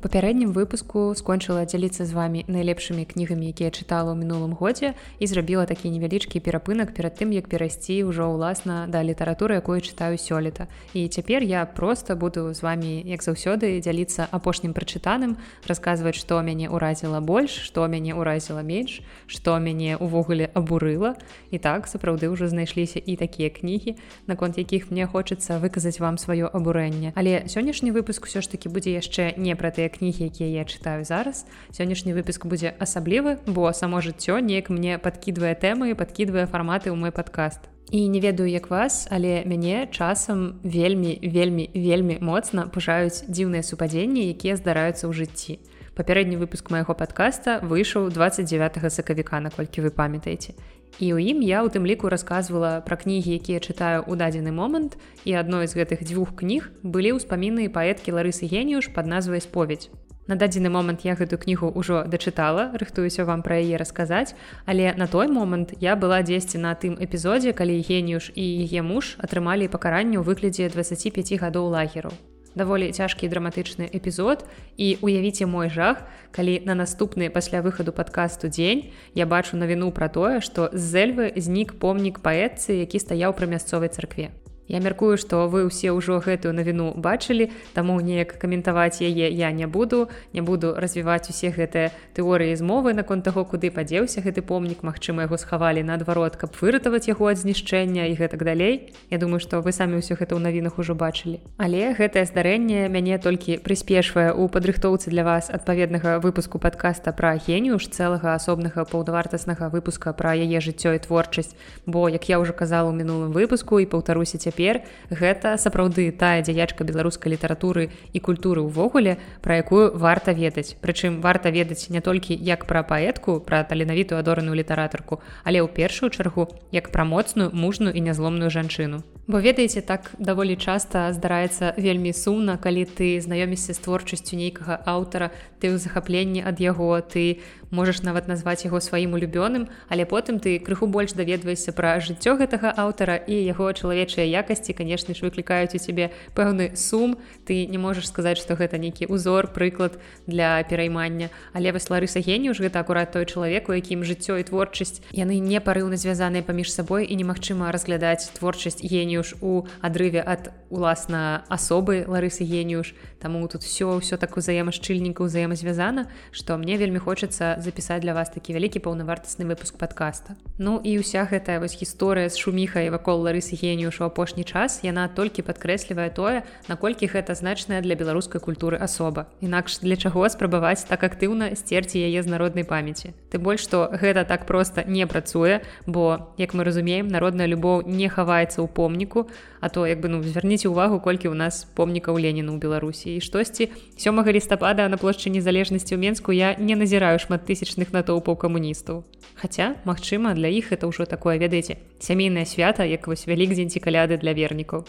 Папярэднім выпуску скончыла дзяліцца з вами найлепшымі кнігамі, якія чытала ў мінулым годзе і зрабіла такі невялічкі перапынак перад тым, як перайсці ўжо ўласна да літаратуры, якую чытаю сёлета. І цяпер я просто буду з вами як заўсёды дзяліцца апошнім прачытаным, расказваць, што мяне ўразіла больш, што мяне ўразіла менш, што мяне ўвогуле абурыла. І так сапраўды ўжо знайшліся і такія кнігі, наконт якіх мне хочацца выказаць вам сваё абурэнне. Але сённяшні выпуск усё ж таки будзе яшчэ не пра тыя кнігі якія я чытаю зараз. Сённяшні выпуск будзе асаблівы бо само жыццё неяк мне падкідвае тэмы і падкідвае фарматы ў мой падкаст і не ведаю як вас але мяне часам вельмі вельмі вельмі моцна пужаюць дзіўныя супадзенні якія здараюцца ў жыцці папярэдні выпуск майго падкаста выйшаў 29 сакавіка наколькі вы памятаеце. І ў ім я у тым ліку рассказывала пра кнігі якія чытаю ў дадзены момант і адной з гэтых дзвюх кніг былі ўспаміны паэткі ларысы геніюш под назвай споведь На дадзены момант я гэту кнігу ўжо дачытала рыхтуюся вам пра яе расказаць але на той момант я была дзесьці на тым эпізодзе калі геніюш і яе муж атрымалі пакаранне ў выглядзе 25 гадоў лагеру даволі цяжкі драматычны эпізод. І уявіце мой жах калі на наступны пасля выхаду падкасту дзень я бачу навіну пра тое што з зельвы знік помнік паэтцы які стаяў пры мясцовай царкве Я мяркую, што вы ўсе ўжо гэтую навіну бачылі, таму неяк каментаваць яе я не буду, не буду развіваць усе гэтыя тэорыі змовы наконт таго, куды падзеўся гэты помнік, Мачыма яго схавалі наадварот, каб выратаваць яго ад знішчэння і гэтак далей. Я думаю, што вы самі ўсё гэта ў навінах ужо бачылі. Але гэтае здарэнне мяне толькі прыспешвае ў падрыхтоўцы для вас адпаведнага выпуску падкаста пра геніюш цэлага асобнага паўдавартаснага выпуска пра яе жыццё і творчасць. Бо як я ўжо казала ў мінулым выпуску і паўтаруся цяпер цяпер гэта сапраўды тая дзяячка беларускай літаратуры і культуры ўвогуле пра якую варта ведаць. Прычым варта ведаць не толькі як пра паэтку пра таленавітую адораную літаратарку але ў першую чаргу як пра моцную мужную і нязломную жанчыну. Бо ведаеце так даволі часта здараецца вельмі сумна калі ты знаёмішся з творчасцю нейкага аўтара ты ў захапленні ад яго ты у можаш нават назваць яго сваім улюбёным, але потым ты крыху больш даведваешся пра жыццё гэтага аўтара і яго чалавечыя якасці, канешне ж выклікаюць у цябе пэўны сум. Ты не можаш сказаць, што гэта нейкі узор, прыклад для пераймання. Але вось Ларыса генію ж гэта акурат той чалавек, у якім жыццё і творчасць яны не парыўна звязаныя паміж сабой і немагчыма разглядаць творчасць геніюш у адрыве ад уласна асобы Ларысы геніюш. Таму тут все ўсё так узаемашчыльніка ўзаемазвязана, што мне вельмі хочацца запісаць для вас такі вялікі паўнавартасны выпуск подкаста. Ну і ўся гэтая вось гісторыя з шуміхай вакол ларысы геніюш у апошні час яна толькі падкрэслівае тое наколькі гэта значная для беларускай культуры асоба інакш для чаго спрабаваць так актыўна сцерці яе з народнай памяці ты больш што гэта так проста не працуе бо як мы разумеем народная любоў не хаваецца ў помніку а то як бы ну звярніце увагу колькі ў нас помнікаў леніну ў беларусі. І штосьці сёмага лістапада на плошчы незалежнасці ў менску я не назіраю шмат тысячных натоўпаў камуністаў. Хаця, магчыма, для іх это ўжо такое ведаеце сямейнае свята, як вось вялікдзень ці каляды для вернікаў.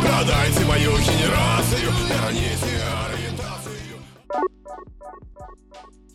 Продайте мою генерацию, верните ориентацию.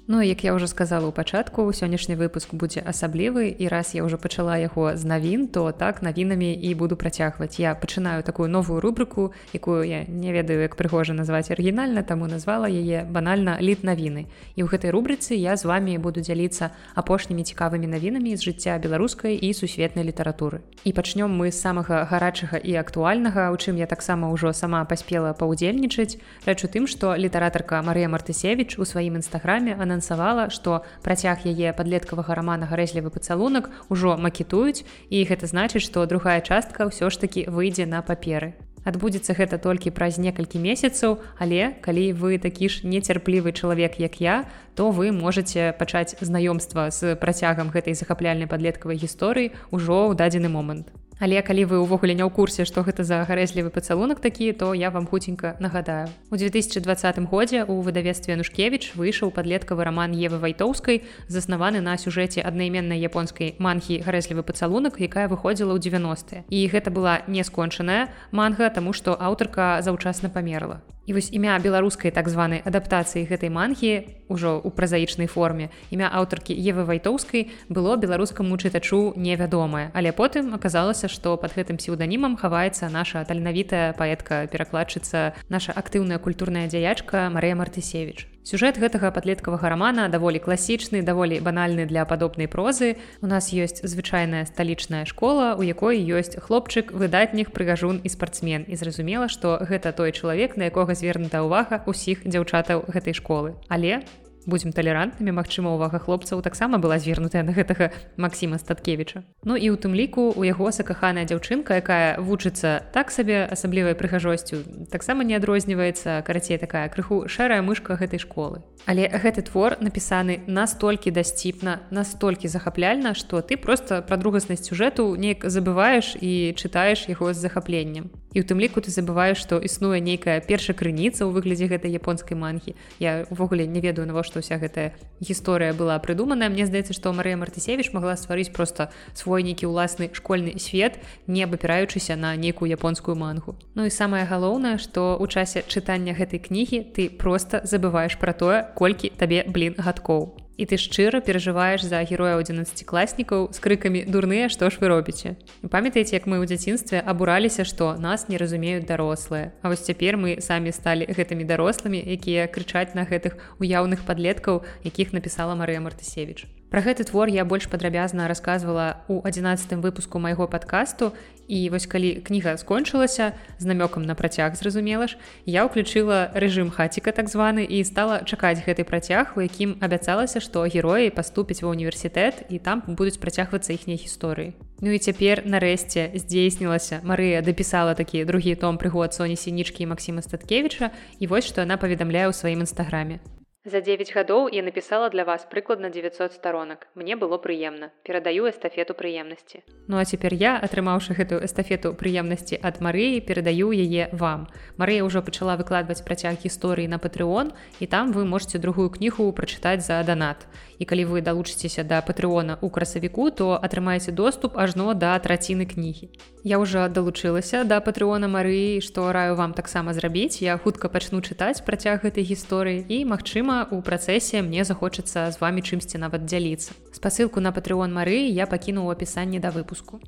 Ну як я ўжо сказала ў пачатку сённяшні выпуск будзе асаблівы і раз я ўжо пачала яго з навін то так навінамі і буду працягваць. Я пачынаю такую новую рубрыку якую я не ведаю як прыгожа назваць арыгінальна таму назвала яе банальна літ навіны і ў гэтай рубрыцы я з вами буду дзяліцца апошнімі цікавымі навінамі з жыцця беларускай і сусветнай літаратуры. І пачнём мы з самага гарачага і актуальнага у чым я таксама ўжо сама паспела паўдзельнічаць. Рэч у тым што літаратарка Марыя мартысевич у сваім нстаграме она анансавала што працяг яе падлеткавага рамана гарэзлівы пацалунак ужо макетуюць і гэта значыць што другая частка ўсё ж такі выйдзе на паперы. Адбудзецца гэта толькі праз некалькі месяцаў але калі вы такі ж нецярплівы чалавек як я то вы можете пачаць знаёмства з працягам гэтай захапляльнай падлеткавай гісторыі ўжо ў дадзены момант Але калі вы ўвогуле не ў курсе, што гэта за гарэзлівы пацалунак такі, то я вам хуценька нагадаю. У 2020 годзе ў выдавестве Нушкевіч выйшаў падлеткавы раман Евы Вайтоўскай, заснаваны на сюжэце аднайменнай японскай манхі гарэзлівы пацалунак, якая выходзіла ў 90. І гэта была не скончаная манга, таму што аўтарка заўчасна памерла. І вось імя беларускай так званай адаптацыі гэтай манхі ўжо ў празаічнай форме імя аўтаркі Евы вайтоўскай было беларускаму чытачу невядомае. Але потым аказалася што под гэтым псеўданімам хаваецца наша таленавітая паэтка перакладчыца наша актыўная культурная дзяячка Марыя мартысевич Сюжэт гэтага падлеткавага рамана даволі класічны, даволі банальны для падобнай прозы. У нас ёсць звычайная сталічная школа, у якой ёсць хлопчык, выдатніх прыгажун і спартсмен. І зразумела, што гэта той чалавек, на якога звернута ўвага ўсіх дзяўчатаў гэтай школы. Але будзем талерантнымі Мачыма увага хлопцаў таксама была звернутая на гэтага Масіма статкевіча. Ну і у тым ліку у яго сакаханая дзяўчынка якая вучыцца так сабе асаблівай прыгажосцю таксама не адрозніваецца карацей такая крыху шэрая мышка гэтай школы. Але гэты твор напісаны настолькі дасціпна настолькі захапляльна што ты просто пра другаснасць сюжэту неяк забываеш і чытаеш яго з захапленнем і у тым ліку ты забываеш што існуе нейкая перша крыніца ў выглядзе гэтай японскай манхі я увогуле не ведаю навошта ўся гэтая гісторыя была прыдуманая. Мне здаецца што Марыя мартысевич могла стварыць просто свой нейкі ўласны школьны свет не абапіраючыся на нейкую японскую мангу. Ну і самае галоўнае што ў часе чытання гэтай кнігі ты просто забываеш пра тое колькі табе блин гадкоў і ты шчыра перажываеш за героя 11класнікаў з крыкамі дурныя што ж вы робіце памятаеце як мы ў дзяцінстве абураліся што нас не разумеюць дарослыя. А вось цяпер мы самі сталі гэтымі дарослымі якія крычаць на гэтых уяўных падлеткаў якіх напісала Марыя мартысевич Пра гэты твор я больш падрабязна рассказывала у 11 выпуску майго падкасту і вось калі кніга скончылася з намёкам на працяг зразумела ж я ўключыла рэжым хаціка так званы і стала чакаць гэты працяг у якім абяцалася што героі паступяць ва універсітэт і там будуць працягвацца іхняй гісторыі. Ну і цяпер нарэшце здзейснілася. Марыя дапісала такі другі том прыгод соні сінічкі Масіма статкевіча і вось што яна паведамляе ў сваім нстаграме За 9 гадоў я напісала для вас прыкладна 900 сторонак. Мне было прыемна. Перадаю эстафету прыемнасці. Ну а цяпер я, атрымаўшы гэтую эстафету прыемнасці ад Марыі, перадаю яе вам. Марыя ўжо пачала выкладваць працяг гісторыі на патрыон і там вы можете другую кнігу прачытаць за данат. І калі вы далучыцеся да патрыона ў красавіку, то атрымаеце доступ ажно да траціны кнігі. Я ўжо далучылася да патрыона Марыі, што раю вам таксама зрабіць. Я хутка пачну чытаць працяг гэтай гісторыі і, магчыма, у працэсе мне захочацца з вами чымсьці нават дзяліцца. Спасылку на патрыон Марыі я пакінуў апісанне да выпуску.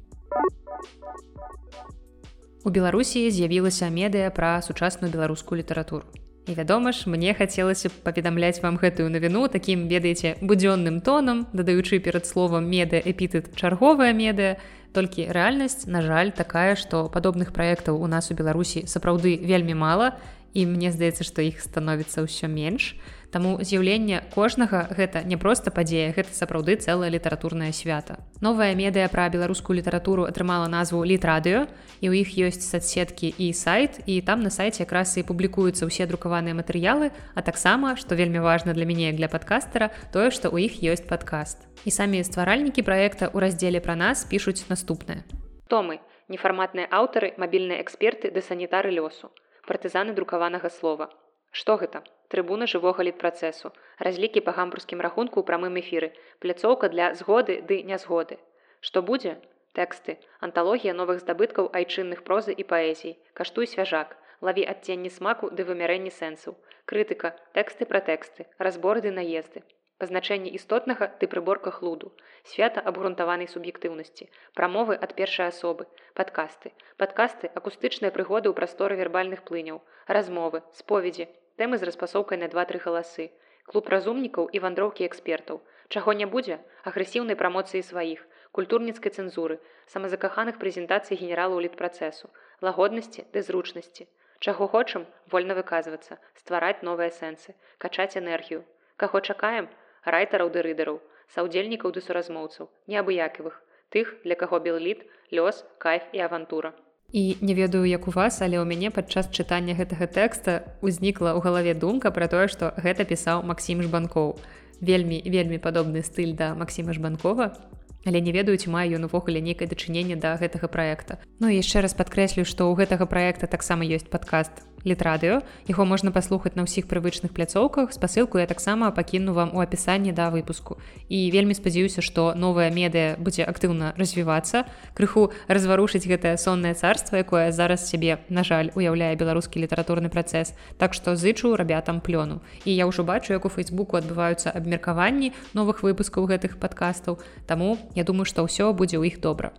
У Беларусі з'явілася медыя пра сучасную беларускую літаратуру. І вядома ж, мне хацелася паведамляць вам гэтую навіну такім ведаеце будзённым тонам, дадаючы перад словам медыа эпітэт чарговая медыа, толькі рэальнасць, на жаль, такая, што падобных праектаў у нас у Беларусі сапраўды вельмі мала і мне здаецца, што іх становіцца ўсё менш. Таму з'яўленне кожнага гэта не проста падзея, гэта сапраўды цэлае літаратурнае свята. Новая медыя пра беларускую літаратуру атрымала назву літрадыё і ў іх ёсць соцсеткі і сайт і там на сайце якраз і публікуюцца ўсе друкаваныя матэрыялы, а таксама, што вельмі важна для мяне для падкастера, тое, што ў іх ёсць падкаст. І самі стваральнікі праекта ў раздзеле пра нас пішуць наступнае. Томы, нефарматныя аўтары, мабільныя эксперты ды санітары лёсу, партызаны друкаванага слова. Што гэта? Трыбуна жывога літпрацэсу, разлікі па гамбургскім рахунку ў прамым эфіры, пляцоўка для згоды ды нязгоды. Што будзе? Тэксты, анталогія новых здабыткаў айчынных прозы і паэзій, каштуй свяжак, лаві адценні смаку ды вымярэнні сэнсаў, крытыка, тэксты пра тэксты, разборы ды наезды. Пазначэнне істотнага ты прыборка хлуду, свята абгрунтаванай суб'ектыўнасці, прамовы ад першай асобы, падкасты, падкасты, акустычныя прыгоды ў прасторы вербальных плыняў, размовы, споведзі, тэмы з распасоўкай на два-тры галасы, клуб разумнікаў і вандроўкі экспертаў. Чаго не будзе агрэсіўнай прамоцыі сваіх, культурніцкай цэнзуры, самазакаханых прэзентацый генералаў літпрацэсу, лагоднасці ды зручнасці. Чаго хочам вольна выказвацца, ствараць новыя сэнсы, качаць энергію. Каго чакаем, райтараў ды рыдараў, саўдзельнікаў ды суразмоўцаў, неабыякавых, тых, для каго белліт, лёс, кайф і авантура. І не ведаю, як у вас, але ў мяне падчас чытання гэтага тэкста узнікла ў галаве думка пра тое, што гэта пісаў Масім Жбанкоў. Вельмі вельмі падобны стыль да Масіма Жбанкова. Але не ведаюць маю ён увогуле нейкае дачыненне да гэтага праекта. Ну і яшчэ раз падкрэслю, што ў гэтага праекта таксама ёсць падкаст літрадыо яго можна паслухаць на ўсіх прывычных пляцоўках. Спасылку я таксама пакіну вам у апісанні да выпуску. І вельмі спадзяюся што новая медыя будзе актыўна развівацца. Крыху разварушыць гэтае соннае царство якое зараз сябе на жаль уяўляе беларускі літаратурны працэс. Так што зычу рабятам плёну. І я ўжо бачу як у фейсбуку адбываюцца абмеркаванні новых выпускаў гэтых падкастаў. Таму я думаю што ўсё будзе ў іх добра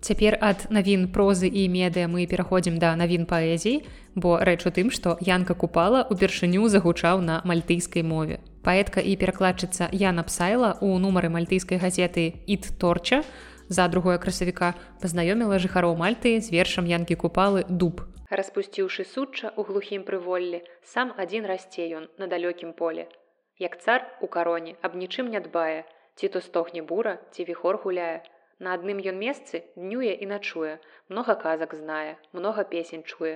Цяпер ад навін прозы і медыа мы пераходзім да навін паэзій, бо рэч у тым, што Янка купала упершыню загучаў на мальтыйскай мове. Паэтка і перакладчыца Яна Псайла ў нумары мальтыйскай газеты Іт торча за другое красавіка пазнаёміла жыхароў мальты з вершам янкі купалы дуб. Распусціўшы сучча ў глухім прыволлі, сам адзін расце ён на далёкім поле. Як цар у кароне аб нічым не дбае, ці то стохне бура, ці віхор гуляе, На адным ён месцы днюе і начуе, многа казак знае, многа песень чуе.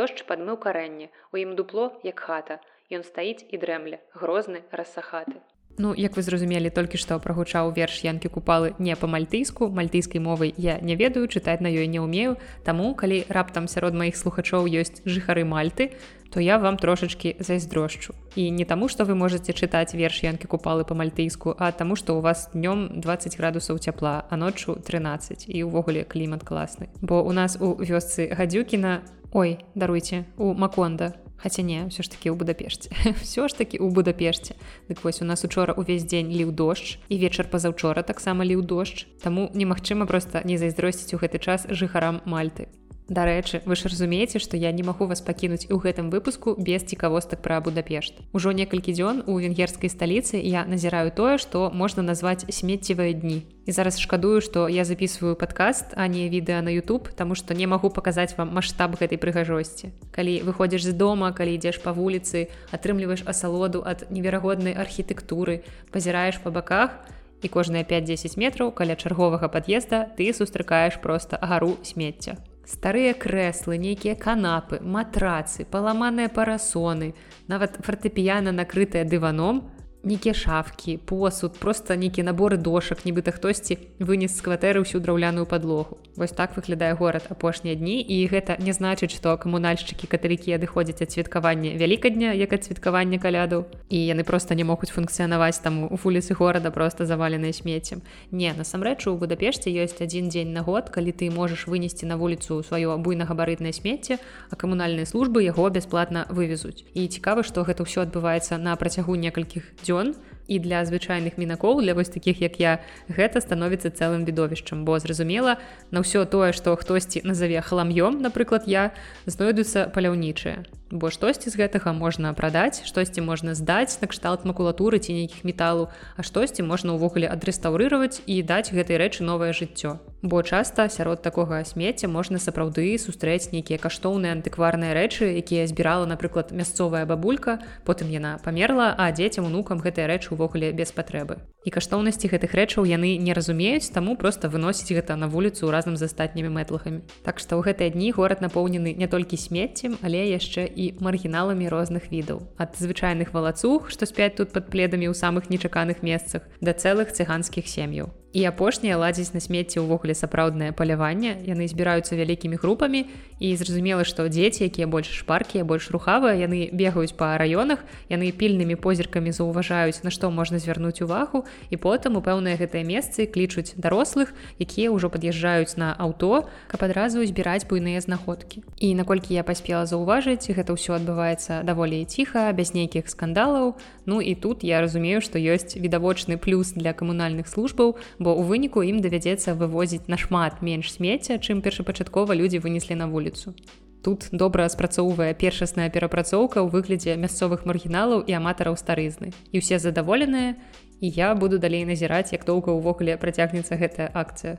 Дождж падмыў карэнне, у ім дупло, як хата. Ён стаіць і дрэмля, грозны рассахаты. Ну, як вы зразумелі толькі што прагучаў верш янкі купалы не па-мальтыйску мальтыйскай мовай я не ведаю чытаць на ёй не ўмею. Таму калі раптам сярод маіх слухачоў ёсць жыхары мальты то я вам трошачки зайздрошчу. І не таму што вы можете чытаць верш янкі купалы па-мальтыйску а таму што у вас днём 20 градусаў цяпла а ноччу 13 і ўвогуле клімат класны. Бо у нас у вёсцы гадзюкіна ой даруйце у маконда Хаця не ўсё ж такі ў будапешце все ж такі ў будапешце дык вось у нас учора увесь дзень ліў дождж і вечар пазаўчора таксама ліў дождж. Таму немагчыма проста не зайздросціць у гэты час жыхарам мальты Дарэчы, вы ж разумееце, што я не магу вас пакінуць у гэтым выпуску без цікавостак пра Будапешт. Ужо некалькі дзён у венгерскай сталіцы я назіраю тое, што можна назваць смеццевыя дні. І зараз шкадую, што я записываю падкаст, а не відэа на YouTube, таму што не магу паказаць вам маштаб гэтай прыгажосці. Калі выходзіш з дома, калі ідзеш па вуліцы, атрымліваеш асалоду ад неверагоднай архітэктуры, пазіраеш па баках, і кожныя 5-10 метраў каля чарговага пад'езда ты сустракаеш проста агару смецця старыя крэслы нейкія канапы матрацы паламаныя парасоны нават фартэпіяна накрытая дываном нейкія шафкі посуд просто нейкі наборы дошак нібыта хтосьці вынес з кватэры ўсю драўляную падлогу. Вось так выглядае горад апошнія дні і гэта не значыць што камунальшчыкі каталікі адыходзяць ад святкавання вялікадня як ад святкавання каляду і яны просто не могуць функцыянаваць там у вуліцы горада просто заваленыя смеццем. Не насамрэч у будапешце ёсць адзін дзень на год калі ты можаш вынесці на вуліцу сваё буйнагабарытнае смецце а камунальныя службы яго бясплатна вывезуць. І цікава што гэта ўсё адбываецца на працягу некалькіх дзён Diskussion і для звычайных мінакоў для вось такіх як я гэта становіцца цэлым відовішчам. Бо зразумела на ўсё тое што хтосьці назаве халам'ём напрыклад я знойдуцца паляўнічыя. Бо штосьці з гэтага можна прадаць штосьці можна здаць накшталт макулатуры ці нейкіх металу а штосьці можна ўвогуле адрэстаўрыраваць і даць гэтай рэчы новае жыццё. Бо часта сярод такога смецця можна сапраўды сустрэць нейкія каштоўныя антыкварныя рэчы якія збірала напрыклад мясцовая бабулька потым яна памерла а дзецям унукам гэтыя рэчы увогуле без патрэбы. І каштоўнасці гэтых рэчаў яны не разумеюць таму просто выносіць гэта на вуліцу разам з астатнімі мэтлахамі. Так што ў гэтыя дні горад напоўнены не толькі смеццем але яшчэ і маргіналамі розных відаў. Ад звычайных валацух што спяць тут под пледамі ў самых нечаканых месцах да цэлых цыганскіх сем'яў і апошнія ладзіць на смецці ўвогуле сапраўднае паляванне яны збіраюцца вялікімі групамі і зразумела што дзеці якія больш шпаркія больш рухавыя яны бегаюць па раёнах яны пільнымі позіркамі заўважаюць на што можна звярнуць увагу. І потым у пэўныя гэтыя месцы клічуць дарослых якія ўжо пад'язджаюць на аўто каб адразу збіраць буйныя знаходкі і наколькі я паспела заўважыць гэта ўсё адбываецца даволі ціха без нейкіх скандалаў. Ну і тут я разумею што ёсць відавочны плюс для камунальных службаў бо у выніку ім давядзецца вывозіць нашмат менш смецця, чым першапачаткова людзі вынеслі на вуліцу. Тут добра спрацоўвае першасная перапрацоўка ў выглядзе мясцовых маргіналаў і аматараў старызны. І ўсе задаволеныя, і я буду далей назіраць, як доўга ўвогуле працягнецца гэтая акцыя.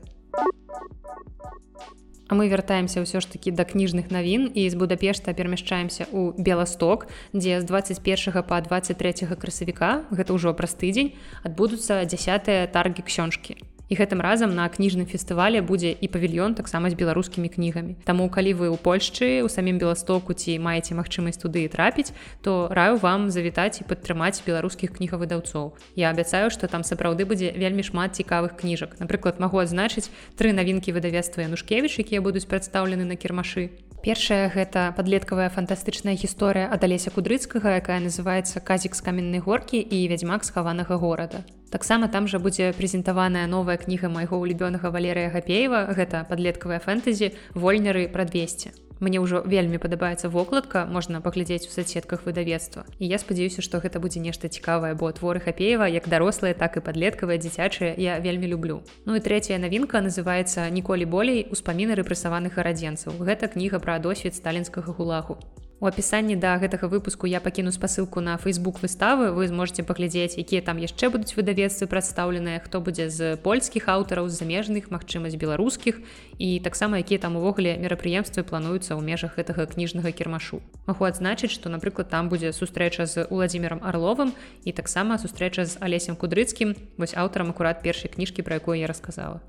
А мы вяртаемся ўсё ж такі да кніжных навін і з Будапешта перамяшчаемся ў Беласток, дзе з 21 па 23 красавіка гэта ўжо праз тыдзень адбудуцца дзясятыя таргі ксёншкі і гэтым разам на кніжным фестывале будзе і павільён таксама з беларускімі кнігамі Таму калі вы ў Польшчы у самім беластоку ці маеце магчымасць туды трапіць то раю вам завітаць і падтрымаць беларускіх кнігавыдаўцоў. Я абяцаю што там сапраўды будзе вельмі шмат цікавых кніжак. Напрыклад магу адзначыць тры навінкі выдавецтва янушкевіч якія будуць прадстаўлены на кірмашы. Першая гэта падлеткавая фантастычная гісторыя ад алеся кудрыцкага, якая называецца казік з каменнай горкі і вядзьмак схаванага горада. Таксама там жа будзе прэзентаваная новая кніга майго ўлюбёнага валерыя гапеева, гэта падлеткавая фэнтэзі вольняры пра 200 мне ўжо вельмі падабаецца вокладка можна паглядзець у соцсетках выдавецтва. І я спадзяюся што гэта будзе нешта цікавае бо творы хапеева як дарослыя так і падлеткавыя дзіцячыя я вельмі люблю. Ну і третья навінка называется ніколі болей. Успаміны рэпрэсаваных гарадзенцаў гэта кніга пра досвед сталінскага гулагу У апісанні да гэтага выпуску я пакіну спасылку на фейсбук выставы. Вы зможете паглядзець якія там яшчэ будуць выдавецтвы прадстаўленыя хто будзе з польскіх аўтараў замежных магчымасць беларускіх і таксама якія там увогуле мерапрыемствы плануюцца ў межах гэтага кніжнага кірмашу. Магу адзначыць што напрыклад там будзе сустрэча з уладзімиром орловым і таксама сустрэча з алесем кудрыцкім вось аўтарам акурат першай кніжкі пра якую я расказала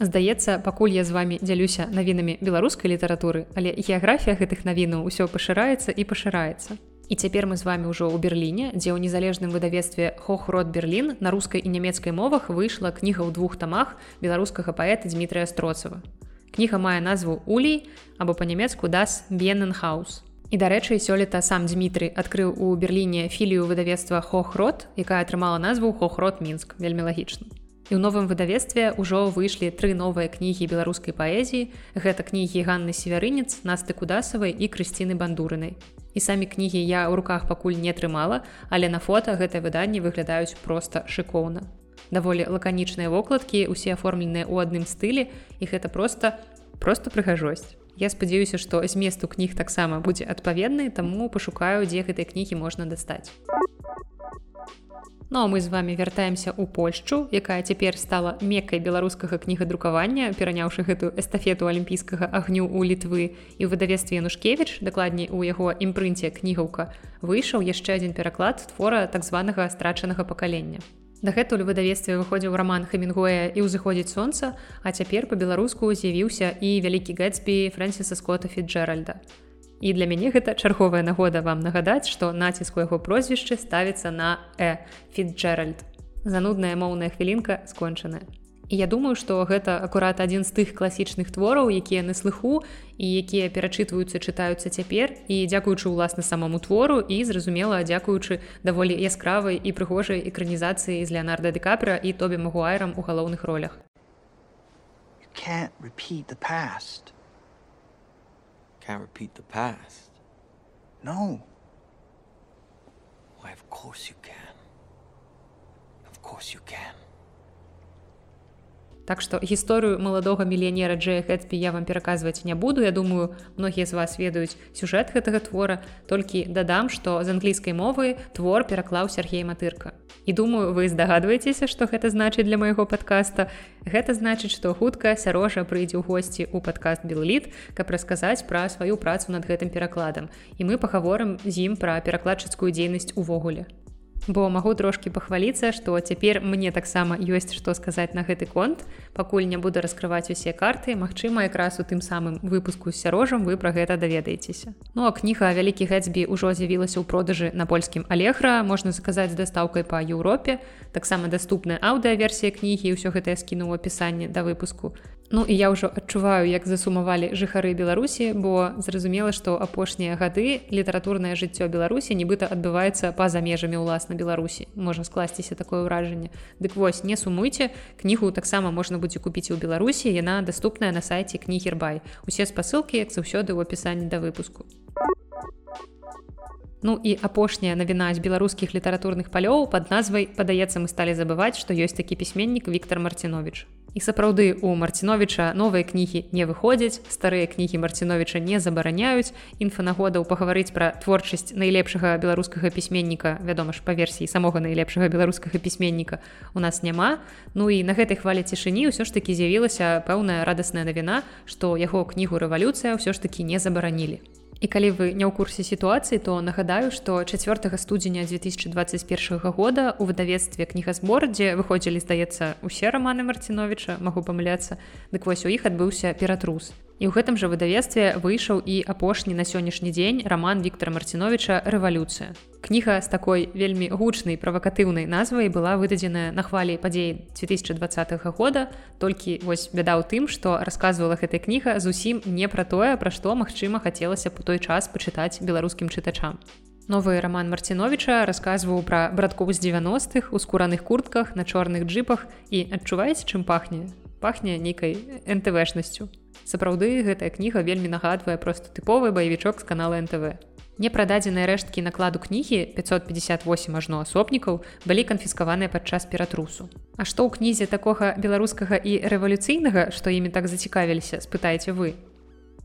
Здаецца, пакуль я з вами дзялюся навінамі беларускай літаратуры, але геаграфія гэтых навінаў усё пашыраецца і пашыраецца. І цяпер мы з вами ўжо ў Берліне, дзе ў незалежным выдавецтве Хохрод Берлін на рускай і нямецкай мовах выйшла кніга ў двух тамах беларускага паэта Дмітрия Строцава. Кніга мае назву Улей або па-нямецку дас Бенненхаус. І дарэчы, сёлета сам Дмітрый адкрыў у Берліне філію выдавецтва Хохрод, якая атрымала назву Хохрод Мінск, вельмі лагічна. І ў новым выдавецтве ўжо выйшлі тры новыя кнігі беларускай паэзіі. Гэта кнігі Ганны северынец, насты кудасавай і крысціны бандурынай. І самі кнігі я ў руках пакуль не атрымала, але на фота гэтае выданні выглядаюць проста шыкоўна. Даволі лаканічныя вокладкі усе аформленыя ў адным стылі і гэта проста просто прыгажосць. Я спадзяюся, што зместу кніг таксама будзе адпаведны, таму пашукаю, дзе гэтай кнігі можна дастаць. Ну а мы з вами вяртаемся ў Польшчу, якая цяпер стала меккай беларускага кнігадрукавання, пераняўшы гэтую эстафету алімпійскага агню ў літвы і ў выдавестве Янушкевіч, дакладней у яго імпрынце кнігаўка выйшаў яшчэ адзін пераклад твора так званага страчанага пакалення. Дагэтуль выдавецтве выходзіў раман Хамінгоя і ўзыходзіць сонца, а цяпер па-беларуску з'явіўся і вялікі гэтсбі Фрэнсіса Скотта Фіджеральда. І для мяне гэта чарговая нагода вам нагадаць, што націск у яго прозвішчы ставіцца на э Фіджеральд. Занудная моўная хвілінка скончаная. І я думаю, што гэта акурат адзін з тых класічных твораў, якія на слыху і якія перачытваюцца, чытаюцца цяпер і дзякуючы ўласна самому твору і зразумела, дзякуючы даволі яскравай і прыгожай экранізацыі з Леонарда Декапера і Тобі Магуайрам у галоўных ролях. Can't repeat the past can't repeat the past. No. Why, of course you can. Of course you can. Так што гісторыю маладога мільянера Джея Гэтпі я вам пераказваць не буду. Я думаю, многія з вас ведаюць сюжэт гэтага твора, толькі дадам, што з англійскай мовы твор пераклаў Сергей Матырка. І думаю, вы здагадваецеся, што гэта значыць для майго падкаста. Гэта значыць, што хутка сярожа прыйдзе ў госці ў падкаст Белліт, каб расказаць пра сваю працу над гэтым перакладам. І мы пагаворым з ім пра перакладчыцкую дзейнасць увогуле бо магу трошки пахваліцца што цяпер мне таксама ёсць што сказаць на гэты конт. Пакуль не буду раскрываць усе карты Мачыма якраз у тым самым выпуску з сярожам вы пра гэта даведаецеся. Ну а кніга вялікі гэтсбі ўжо з'явілася ў продажы на польскім алегра можна заказаць дастаўкай па Еўропе. Таксама даступная аўдыаверсія кнігі ўсё гэта я скіну апісанне да выпуску Ну і я ўжо адчуваю, як засумавалі жыхары Беларусі, бо зразумела, што апошнія гады літаратурнае жыццё Беларусі нібыта адбываецца па-за межамі ўласна Беларусі. можа скласціся такое ўражанне. Дык вось не сумуйце, кнігу таксама можна будзе купіць у Беларусі, яна даступная на сайце кнігербай. Усе спасылкі, як заўсёды ў апісанні да выпуску. Ну і апошняя навіна з беларускіх літаратурных палёў пад назвай падаецца мы сталі забываць, што ёсць такі пісьменнік Віктор Марцінович. І сапраўды у Марціновича новыя кнігі не выходзяць, старыя кнігі Марціновича не забараняюць. Інфанагодаў пагаварыць пра творчасць найлепшага беларускага пісьменніка, вядома ж па версіі самога найлепшага беларускага пісьменніка у нас няма. Ну і на гэтай хвалі цішыні ўсё ж такі з'явілася пэўная радасная навіна, што яго кнігу рэвалюцыя ўсё ж такі не забаранілі. І калі вы не ў курсе сітуацыі, то нагадаю, што 4 студзеня 2021 года у выдавецтве кнігазбор, дзе выходзілі, здаецца, усе раманы Марціновича, магу памыляцца, дык вось у іх адбыўся ператрус. І ў гэтым жа выдавецтве выйшаў і апошні на сённяшні дзень раман Віктора Марціновича рэвалюцыя. Кніга з такой вельмі гучнай правакатыўнай назвай была выдадзеная на хвалі падзей 2020 года. Толькі вось бяда ў тым, што расказвала гэтая кніга зусім не пра тое, пра што магчыма хацелася б у той час пачытаць беларускім чытачам. Новы раман Марціновича расказваў пра браткоў з 90-х у скураных куртках на чорных джипах і адчуваеце, чым пахне пахне нейкай нтвшнасцю сапраўды гэтая кніга вельмі нагадвае просто тыповы баевічок з канала нтв непрададзеныя рэшткі накладу кнігі 558 ажно асобнікаў былі канфіскаваныя падчас ператрусу. А што ў кнізе такога беларускага і рэвалюцыйнага што імі так зацікавіліся спытаеце вы?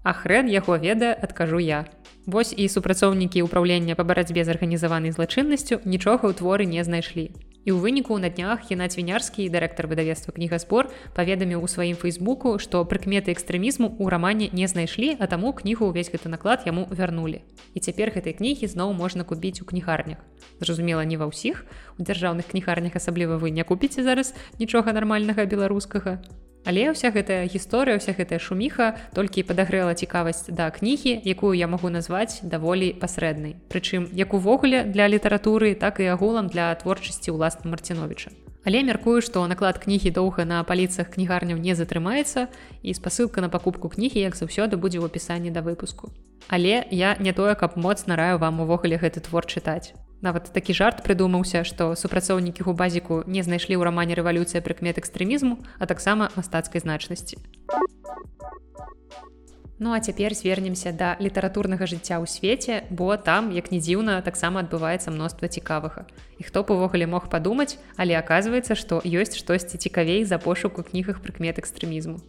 А хрэн яго ведае адкажу я. Вось і супрацоўнікі ўправлення па барацьбе з арганізаванай злачыннасцю нічога ў творы не знайшлі І ў выніку на днях Геннад Вінярскі, дырэктар выдавецтва кнігаспор, паведаміў у сваім фейсбуку, што прыкметы экстрэмізму ў рамане не знайшлі, а таму кнігу ўвесь гэты наклад яму вярнулі. І цяпер гэтай кнігі зноў можна купіць у кнігарнях. Зразумела, не ва ўсіх. У дзяржаўных кнігарнях асабліва вы не купіце зараз нічога нармальнага беларускага. Але ўся гэтая гісторыя, вся гэтая шуміха толькі падагрэла цікавасць да кнігі, якую я магу назваць даволі пасрэднай. Прычым як увогуле для літаратуры, так і агулам для творчасці ўласна Марціновича. Але мяркую, што наклад кнігі доўга на паліцах кнігарняў не затрымаецца і спасылка на пакупку кнігі, як заўсёды будзе ў апісанні да выпуску. Але я не тое, каб моцна раю вам увогуле гэты твор чытаць нават такі жарт прыдумаўся што супрацоўнікі губазіку не знайшлі ў рамане рэвалюцыя прыкмет экстрэмізму а таксама мастацкай значнасці Ну а цяпер звернемся да літаратурнага жыцця ў свеце бо там як не дзіўна таксама адбываецца мноства цікавага. І хто б увогуле мог падумаць але аказваецца што ёсць штосьці цікавей за пошук у кнігах прыкмет экстрэмізму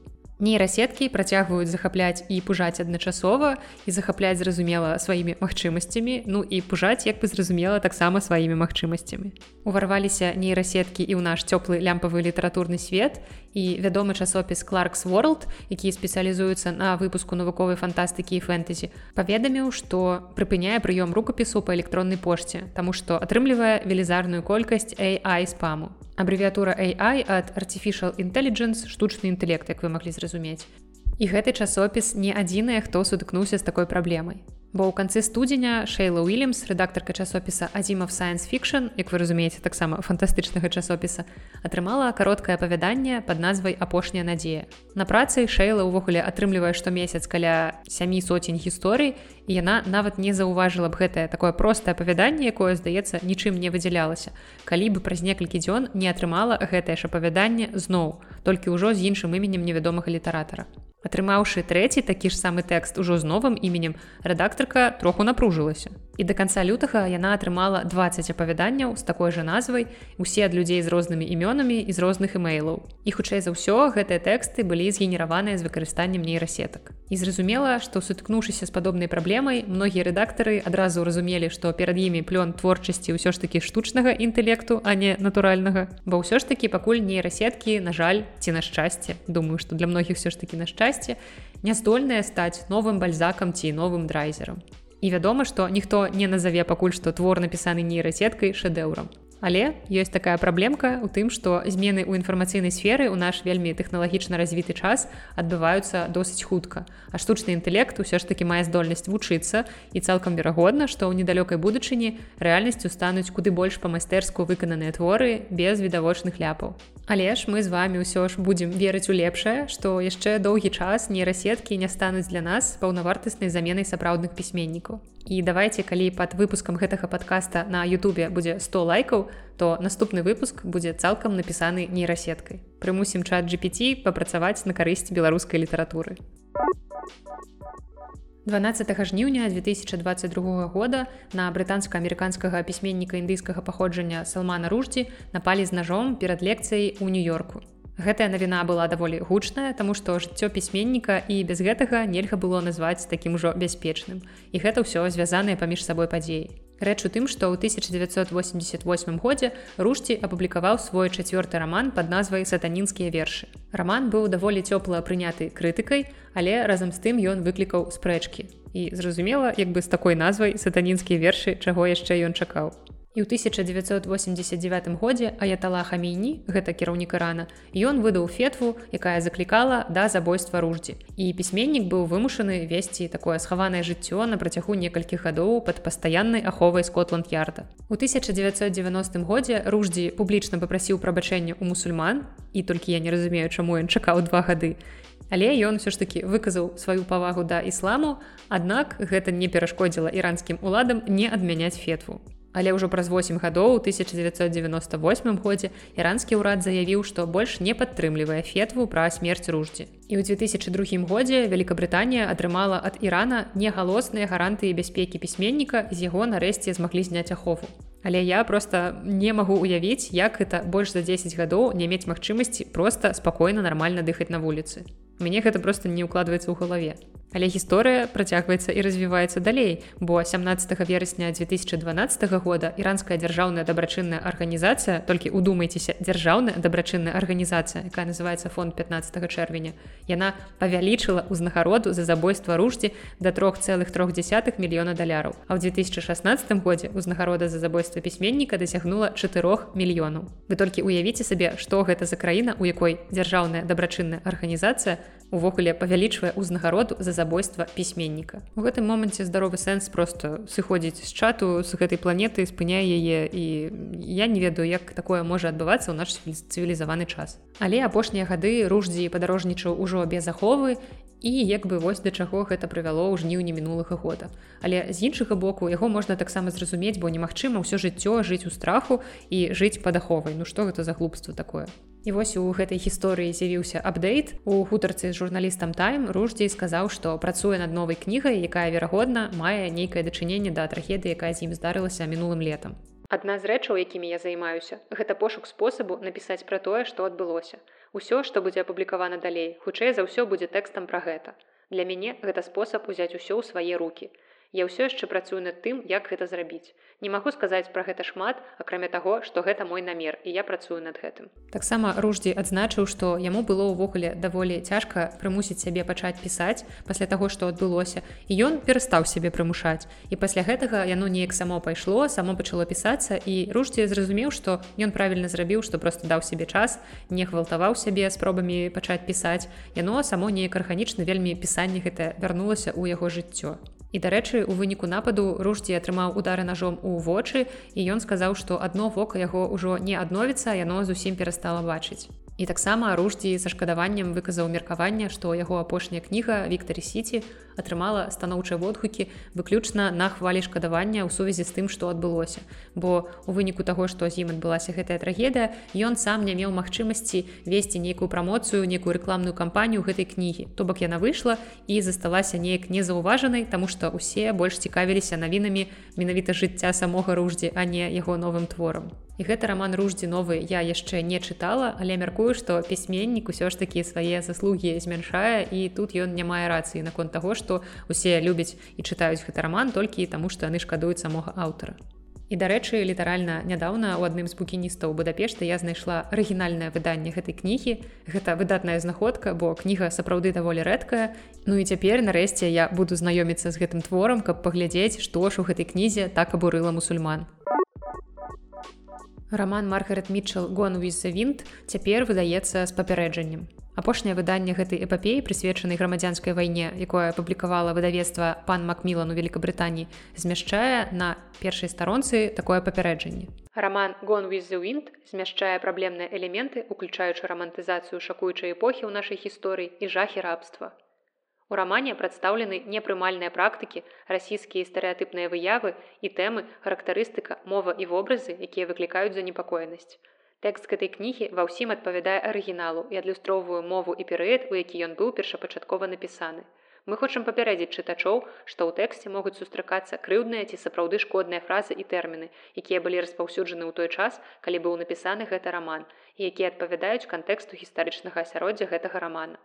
нейрасеткі працягваюць захапляць і пужаць адначасова і захапляць зразумела сваімі магчымасцямі ну і пужаць як бы зразумела таксама сваімі магчымасцямі. Уварваліся нейрасеткі і ў наш цёплы лямпавы літаратурны свет і вядомы часопіс clarkс world які спецыялізуецца на выпуску навуковай фантастыкі і фэнтэзі паведаміў што прыпыняе прыём рукапісу па электроннай пошце таму што атрымлівае велізарную колькасць AI спаму. Абрэвіатура AI ад artificial intelligence штучны інтэлект як вы маглі зразумець і гэты часопіс не адзіныя хто сутыкнуўся з такой праблемай бо ў канцы студзеня шейла уильямс рэдактарка часопіса азімов science fiction як вы разумееце таксама фантастычнага часопіса атрымала кароткае апавяданне под назвай апошняя надзея на працы шейла ўвогуле атрымлівае штомесяц каля сямі соцень гісторый і яна нават не заўважыла б гэтае такое простае апавяданне якое здаецца нічым не выдзялялася калі бы праз некалькі дзён не атрымала гэтае ж апавяданне зноў толькі ўжо з іншым іменем невядомага літаратара Атрымаўшы трэці такі ж самы тэкст ужо з новым іменем, рэдактарка троху напружылася. І да канца лютага яна атрымала 20 апавяданняў з такой жа назвай, усе ад людзей з рознымі імёнамі і з розных імейлаў. І хутчэй за ўсё гэтыя тэксты былі згенераваныя з выкарыстаннем нейрасетак. І зразумела, што сутыкнуўшыся з падобнай праблемай, многія рэдактары адразу разумелі, што перад імі плён творчасці ўсё ж такі штучнага інтэлекту, а не натуральнага. Бо ўсё ж такі пакуль нейрасеткі, на жаль, ці на шчасце, думаю, што для многіх все ж такі на шчасце, не здольныя стаць новым бальзакам ці новым драйзерам і вядома што ніхто не назаве пакуль што твор напісаны нейрасеткай шэдэўрам Але ёсць такая праблемка ў тым, што змены ў інфармацыйнай сферы ў наш вельмі тэхналагічна развіты час адбываюцца досыць хутка. А штучны інтэлект усё ж такі мае здольнасць вучыцца і цалкам верагодна, што ў недалёкай будучыні рэальнасцю стануць куды больш па-майстэрску выкананыя творы без відавочных ляпаў. Але ж мы з вами ўсё ж будзем верыць у лепшае, што яшчэ доўгі час нейрасеткі не стануць для нас паўнавартаснай заменай сапраўдных пісьменнікаў. І давайте калі пад выпускам гэтага подкаста на Ютубе будзе 100 лайкаў, то наступны выпуск будзе цалкам напісаны нейрасеткай. Прымусім чат GPT папрацаваць на карысць беларускай літаратуры. 12 жніўня 2022 года на брытанска-амерыканскага пісьменніка індыйскага паходжання Салмана Руждзі напалі з ножом перад лекцыяй у нью-йорку. Гэтая навіна была даволі гучная, таму што жыццё пісьменніка і без гэтага нельга было назваць такім ужо бяспечным. І гэта ўсё звязанае паміж сабой падзеі. Рэч у тым, што ў 1988 годзе Рушці апублікаваў свой чацвёрты раман пад назвай сатанінскія вершы. Раман быў даволі цёпла прыняты крытыкай, але разам з тым ён выклікаў спрэчкі. І зразумела, як бы з такой назвай сатанінскія вершы, чаго яшчэ ён чакаў. І ў 1989 годзе Аятала Хамейні, гэта кіраўнік Ірана, ён выдаў фетву, якая заклікала да забойства руждзі. І пісьменнік быў вымушаны весці такое схаванае жыццё на працягу некалькіх гадоў пад пастаяннай аховай Скотланд-Ярда. У 1990 годзе руждзі публічна папрасіў прабачэння ў мусульман і толькі я не разумею, чаму ён чакаў два гады. Але ён ўсё ж такі выказаў сваю павагу да ісламу, аднак гэта не перашкодзіла іранскім уладам не адмяняць фетву. Але ўжо праз 8 гадоў у 1998 годзе іранскі ўрад заявіў, што больш не падтрымлівае фетву пра смерць руждзі. І ў 2002 годзе Великабрытанія атрымала ад Ірана негалосныя гарантыі бяспекі пісьменніка з яго нарэшце змаглі зняць ахову. Але я просто не магу уявіць, як гэта больш за 10 гадоў не мець магчымасці проста спакойна нармальна дыхаць на вуліцы. Мне гэта просто не ўкладваецца ў галаве. Але гісторыя працягваецца і развіваецца далей, бо 17 верасня 2012 года іранская дзяржаўная дабрачынная арганізацыя, толькі удумайцеся дзяржаўная дабрачынная арганізацыя, якая называется фонд 15 чэрвеня. Яна павялічыла ўзнагароду за забойства руждзі да трох цэлых трох десятых мільёна даляраў. А ў 2016 годзе ўзнагарода за забойства пісьменніка дасягнула 4 мільёнаў. Вы толькі уявіце сабе, што гэта за краіна, у якой дзяржаўная дабрачынная арганізацыя увогуле павялічвае ўзнагароду за забойства пісьменніка. У гэтым моманце здаровы сэнс просто сыходзіць з чату з гэтай планеты, спыняе яе і я не ведаю, як такое можа адбывацца ў наш цывілізаваны час. Але апошнія гады руждзі падарожнічаў ужо без аховы і як бы вось да чаго гэта прывяло ў жніўні мінулага года. Але з іншага боку яго можна таксама зразумець, бо немагчыма ўсё жыццё жыць у страху і жыць пад аховай. Ну што гэта за глупства такое? І вось у гэтай гісторыі з'явіўся апдейт у гутарцы з журналістам тайм руждзей сказаў што працуе над новай кнігай якая верагодна мае нейкае дачыненне да трагедыі якая з ім здарылася мінулым летам адна з рэчаў якімі я займаюся гэта пошук спосабу напісаць пра тое што адбылося усё што будзе апублікавана далей хутчэй за ўсё будзе тэкстам пра гэта для мяне гэта спосаб узяць усё ў свае руки Я ўсё яшчэ працую над тым, як гэта зрабіць. Не магу сказаць пра гэта шмат, акрамя таго, што гэта мой намер і я працую над гэтым. Таксама руждзі адзначыў, што яму было ўвогуле даволі цяжка прымусіць сябе пачаць пісаць пасля таго, што адбылося. І ён перастаў сябе прымушаць. І пасля гэтага яно неяк само пайшло, само пачало пісацца і руждзі зразумеў, што ён правільна зрабіў, што просто даў сябе час, не гвалтаваў сябе спробамі пачаць пісаць. Яно само неяк арганічна вельмі пісанне гэта вярнулася ў яго жыццё. І дарэчы, у выніку нападу руждзі атрымаў удары ножом у вочы і ён сказаў, што адно вока яго ўжо не адновіцца, яно зусім перастала бачыць. І таксама руждзі са шкадаваннем выказаў меркаванне, што яго апошняя кніга Віктары сіці атрымала станоўчыя водгукі выключна на хвалі шкадавання ў сувязі з тым, што адбылося. Бо у выніку таго, што з ім адбылася гэтая трагедыя, ён сам не меў магчымасці весці нейкую прамоцыю, некую рэкламную кампанію гэтай кнігі. То бок яна выйшла і засталася неяк незаўважанай, таму што ўсе больш цікавіліся навінамі менавіта жыцця самога руждзі, а не яго новым творам. І гэты роман руждзі новы я яшчэ не чытала, але мяркую, што пісьменнік усё ж такі свае заслугі змяншае і тут ён не мае рацыі наконт таго, што усе любяць і чытаюць гэты роман толькі таму, што яны шкадуюць самога аўтара. Дарэчы, літаральна нядаўна у адным з букіністаў Будапешта я знайшла арыгінальнае выданне гэтай кнігі. Гэта выдатная знаходка, бо кніга сапраўды даволі рэдкая. Ну і цяпер нарэшце я буду знаёміцца з гэтым творам, каб паглядзець, што ж у гэтай кнізе так абурыла мусульман. Раман Маргарет Мітчел Гон Візавінт цяпер выдаецца з папярэджаннем. Апошняе выданне гэтай эпапеі прысвечанай грамадзянскай вайне, якое апублікавала выдавецтва пан Макмілан у Великабрытаніі, змяшчае на першай старонцы такое папярэджанне. Раман Гон Візавінт змяшчае праблемныя элементы, уключаючы рамантызацыю шакуючай эпохі ў нашай гісторыі і жахі рабства. У рамане прадстаўлены непрымальныя практыкі, расійскія стэеатыпныя выявы і тэмы, характарыстыка, мова і вобразы, якія выклікаюць занепакоенасць. Тэкст гэтай кнігі ва ўсім адпавядае арыгіналу і адлюстроўваю мову і перыяд, у які ён быў першапачаткова напісаны. Мы хочам папярэдзіць чытачоў, што ў тэксце могуць сустракацца крыўдныя ці сапраўды шкодныя фразы і тэрміны, якія былі распаўсюджаны ў той час, калі быў напісаны гэты раман, і якія адпавядаюць кантэксту гістарычнага асяроддзя гэтага рамана.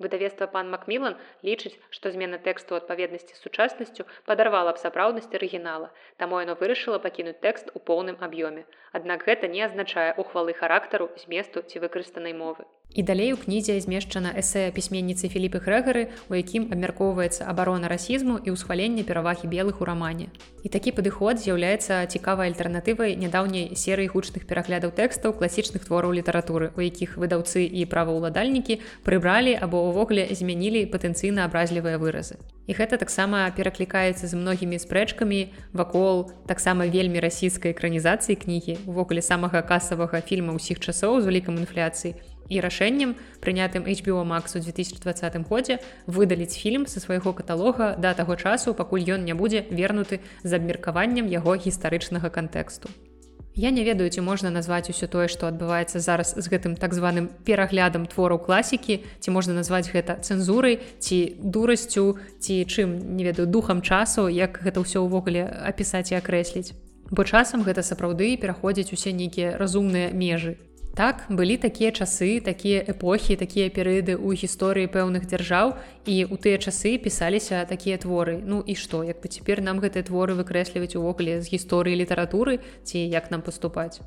Выдавецтва пан Макмілан лічыць, што змена тэксту адпаведнасці з сучаснасцю падарвала б сапраўднасць арыгінала, таму яно вырашыла пакінуць тэкст у поўным аб'ёме. Аднак гэта не азначае ухвалы характару зместу ці выкарыстанай мовы. І далей у кнізе змешчана эсэ пісьменніцы філіпы Грэгары, у якім абмяркоўваецца абарона расізму і ўсхваленне перавагі белых у рамане. І такі падыход з'яўляецца цікавай альтэрнатывай нядаўняй серыі гучных пераглядаў тэкстаў класічных твораў літаратуры, у якіх выдаўцы і праваўладальнікі прыбралі або ўвогуле змянілі патэнцыйна абразлівыя выразы. І гэта таксама пераклікаецца з многімі спрэчкамі вакол таксама вельмі расійскай экранізацыі кнігі, увогуле самага касавага фільма ўсіх часоў з улікам інфляцыі, і рашэннем прынятым HBO Max у 2020 годзе выдаліць фільм са свайго каталога да таго часу пакуль ён не будзе вернуты з абмеркаваннем яго гістарычнага кантэксту. Я не ведаю ці можна назваць усё тое што адбываецца зараз з гэтым так званым пераглядам твораў класікі ці можна назваць гэта цэнзурай ці дурасцю ці чым не ведаю духам часу як гэта ўсё ўвогуле апісаць і акрэсліць бо часам гэта сапраўды пераходзяць усе нейкія разумныя межы Так былі такія часы, такія эпохі, такія перыяды ў гісторыі пэўных дзяржаў і ў тыя часы пісаліся такія творы. Ну і што, як бы цяпер нам гэтыя творы выкрэсліваць увогуле з гісторыі літаратуры ці як нам паступаць.